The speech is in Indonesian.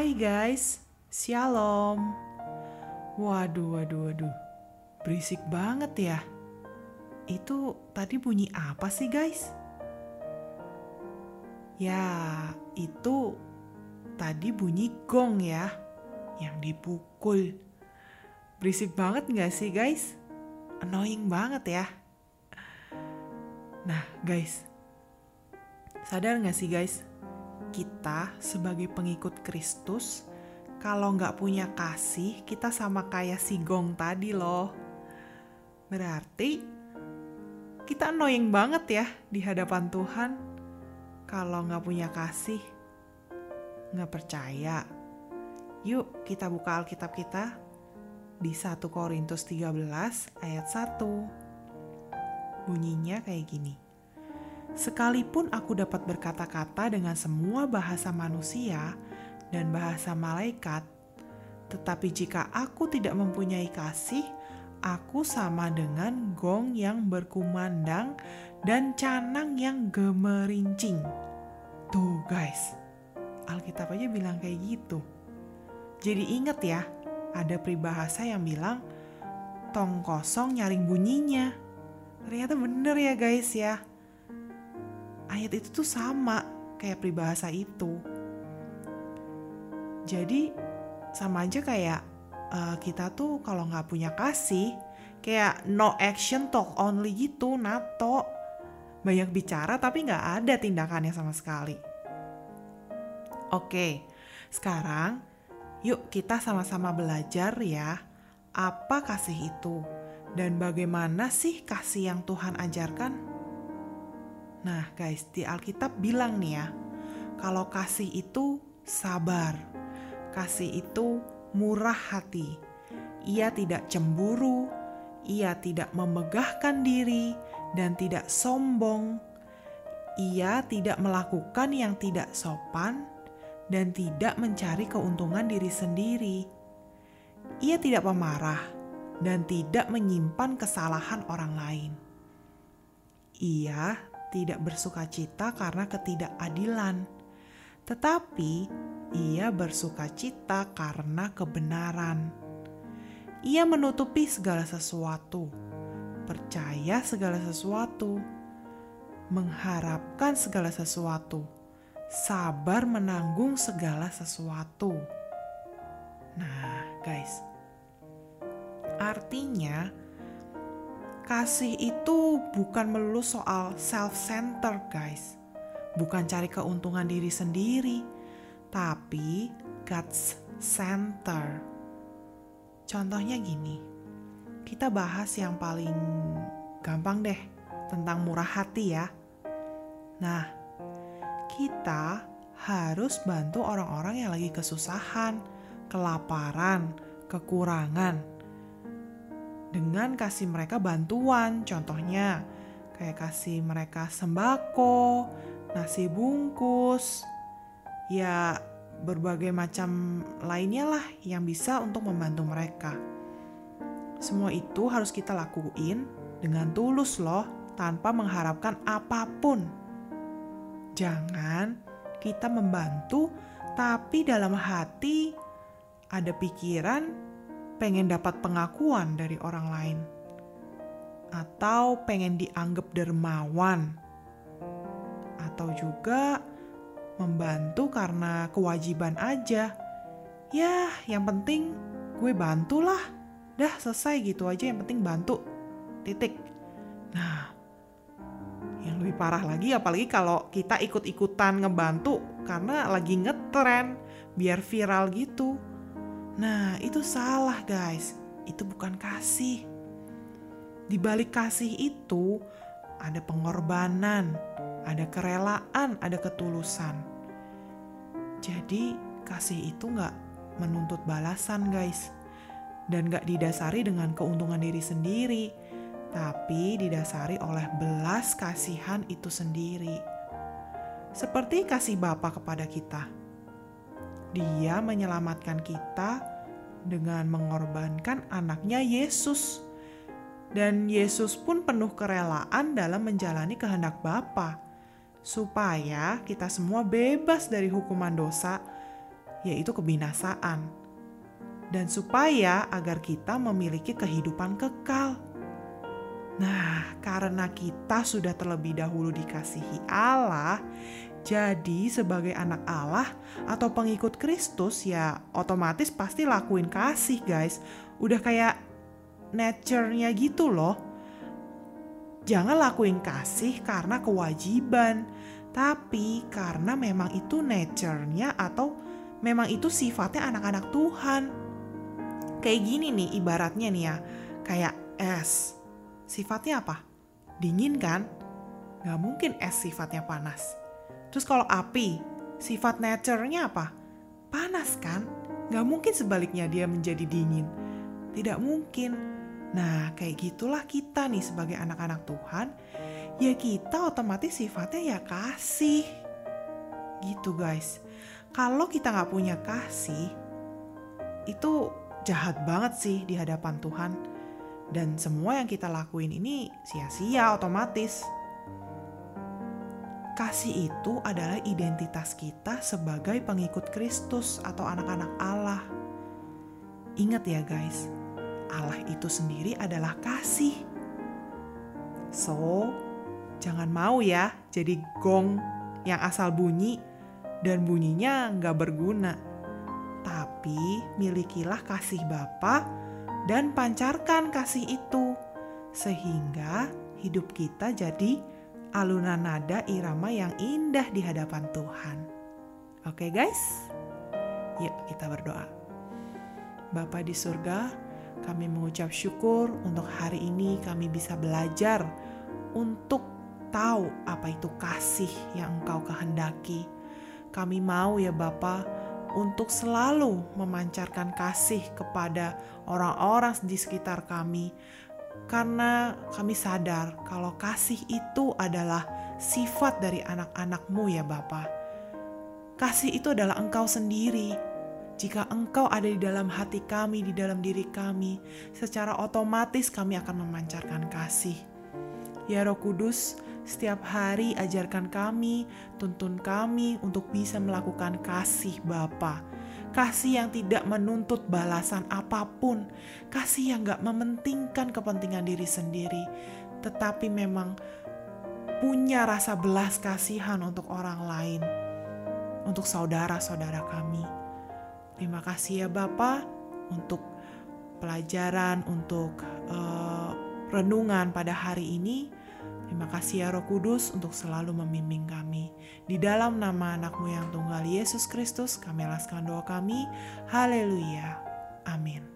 Hai guys, Shalom. Waduh, waduh, waduh. Berisik banget ya. Itu tadi bunyi apa sih guys? Ya, itu tadi bunyi gong ya, yang dipukul. Berisik banget nggak sih guys? Annoying banget ya. Nah guys, sadar nggak sih guys? Kita sebagai pengikut Kristus, kalau nggak punya kasih, kita sama kayak si gong tadi loh. Berarti kita annoying banget ya di hadapan Tuhan kalau nggak punya kasih, nggak percaya. Yuk kita buka Alkitab kita di 1 Korintus 13 ayat 1. Bunyinya kayak gini. Sekalipun aku dapat berkata-kata dengan semua bahasa manusia dan bahasa malaikat, tetapi jika aku tidak mempunyai kasih, aku sama dengan gong yang berkumandang dan canang yang gemerincing. Tuh guys, Alkitab aja bilang kayak gitu. Jadi inget ya, ada peribahasa yang bilang tong kosong nyaring bunyinya. Ternyata bener ya guys ya ayat itu tuh sama kayak peribahasa itu. Jadi sama aja kayak uh, kita tuh kalau nggak punya kasih, kayak no action talk only gitu, nato. Banyak bicara tapi nggak ada tindakannya sama sekali. Oke, sekarang yuk kita sama-sama belajar ya apa kasih itu dan bagaimana sih kasih yang Tuhan ajarkan Nah, guys, di Alkitab bilang nih ya, kalau kasih itu sabar, kasih itu murah hati. Ia tidak cemburu, ia tidak memegahkan diri, dan tidak sombong. Ia tidak melakukan yang tidak sopan dan tidak mencari keuntungan diri sendiri. Ia tidak pemarah dan tidak menyimpan kesalahan orang lain. Ia tidak bersuka cita karena ketidakadilan, tetapi ia bersuka cita karena kebenaran. Ia menutupi segala sesuatu, percaya segala sesuatu, mengharapkan segala sesuatu, sabar menanggung segala sesuatu. Nah, guys, artinya kasih itu bukan melulu soal self-center, guys. Bukan cari keuntungan diri sendiri, tapi God's center. Contohnya gini, kita bahas yang paling gampang deh tentang murah hati ya. Nah, kita harus bantu orang-orang yang lagi kesusahan, kelaparan, kekurangan dengan kasih mereka bantuan, contohnya kayak kasih mereka sembako, nasi bungkus, ya berbagai macam lainnya lah yang bisa untuk membantu mereka. Semua itu harus kita lakuin dengan tulus loh, tanpa mengharapkan apa pun. Jangan kita membantu tapi dalam hati ada pikiran pengen dapat pengakuan dari orang lain, atau pengen dianggap dermawan, atau juga membantu karena kewajiban aja. Ya, yang penting gue bantulah. Dah selesai gitu aja, yang penting bantu. Titik. Nah, yang lebih parah lagi apalagi kalau kita ikut-ikutan ngebantu karena lagi ngetren biar viral gitu Nah, itu salah, guys. Itu bukan kasih. Di balik kasih itu ada pengorbanan, ada kerelaan, ada ketulusan. Jadi, kasih itu nggak menuntut balasan, guys, dan nggak didasari dengan keuntungan diri sendiri, tapi didasari oleh belas kasihan itu sendiri. Seperti kasih Bapa kepada kita dia menyelamatkan kita dengan mengorbankan anaknya Yesus. Dan Yesus pun penuh kerelaan dalam menjalani kehendak Bapa, supaya kita semua bebas dari hukuman dosa yaitu kebinasaan, dan supaya agar kita memiliki kehidupan kekal. Nah, karena kita sudah terlebih dahulu dikasihi Allah, jadi sebagai anak Allah atau pengikut Kristus ya otomatis pasti lakuin kasih guys. Udah kayak nature-nya gitu loh. Jangan lakuin kasih karena kewajiban, tapi karena memang itu nature-nya atau memang itu sifatnya anak-anak Tuhan. Kayak gini nih ibaratnya nih ya, kayak es. Sifatnya apa? Dingin kan? Gak mungkin es sifatnya panas. Terus kalau api, sifat nature-nya apa? Panas kan? Gak mungkin sebaliknya dia menjadi dingin. Tidak mungkin. Nah, kayak gitulah kita nih sebagai anak-anak Tuhan ya kita otomatis sifatnya ya kasih. Gitu guys. Kalau kita nggak punya kasih, itu jahat banget sih di hadapan Tuhan. Dan semua yang kita lakuin ini sia-sia otomatis. Kasih itu adalah identitas kita sebagai pengikut Kristus atau anak-anak Allah. Ingat ya guys, Allah itu sendiri adalah kasih. So, Jangan mau ya jadi gong yang asal bunyi dan bunyinya nggak berguna. Tapi milikilah kasih Bapa dan pancarkan kasih itu sehingga hidup kita jadi alunan nada irama yang indah di hadapan Tuhan. Oke guys, yuk kita berdoa. Bapa di surga, kami mengucap syukur untuk hari ini kami bisa belajar untuk tahu apa itu kasih yang Engkau kehendaki. Kami mau ya Bapa untuk selalu memancarkan kasih kepada orang-orang di sekitar kami. Karena kami sadar kalau kasih itu adalah sifat dari anak-anakmu ya Bapa. Kasih itu adalah engkau sendiri. Jika engkau ada di dalam hati kami, di dalam diri kami, secara otomatis kami akan memancarkan kasih. Ya Roh Kudus, setiap hari ajarkan kami, tuntun kami untuk bisa melakukan kasih Bapa. Kasih yang tidak menuntut balasan apa pun. Kasih yang gak mementingkan kepentingan diri sendiri. Tetapi memang punya rasa belas kasihan untuk orang lain. Untuk saudara-saudara kami. Terima kasih ya Bapak untuk pelajaran, untuk uh, renungan pada hari ini. Terima kasih ya Roh Kudus untuk selalu membimbing kami. Di dalam nama anakmu yang tunggal Yesus Kristus, kami alaskan doa kami. Haleluya. Amin.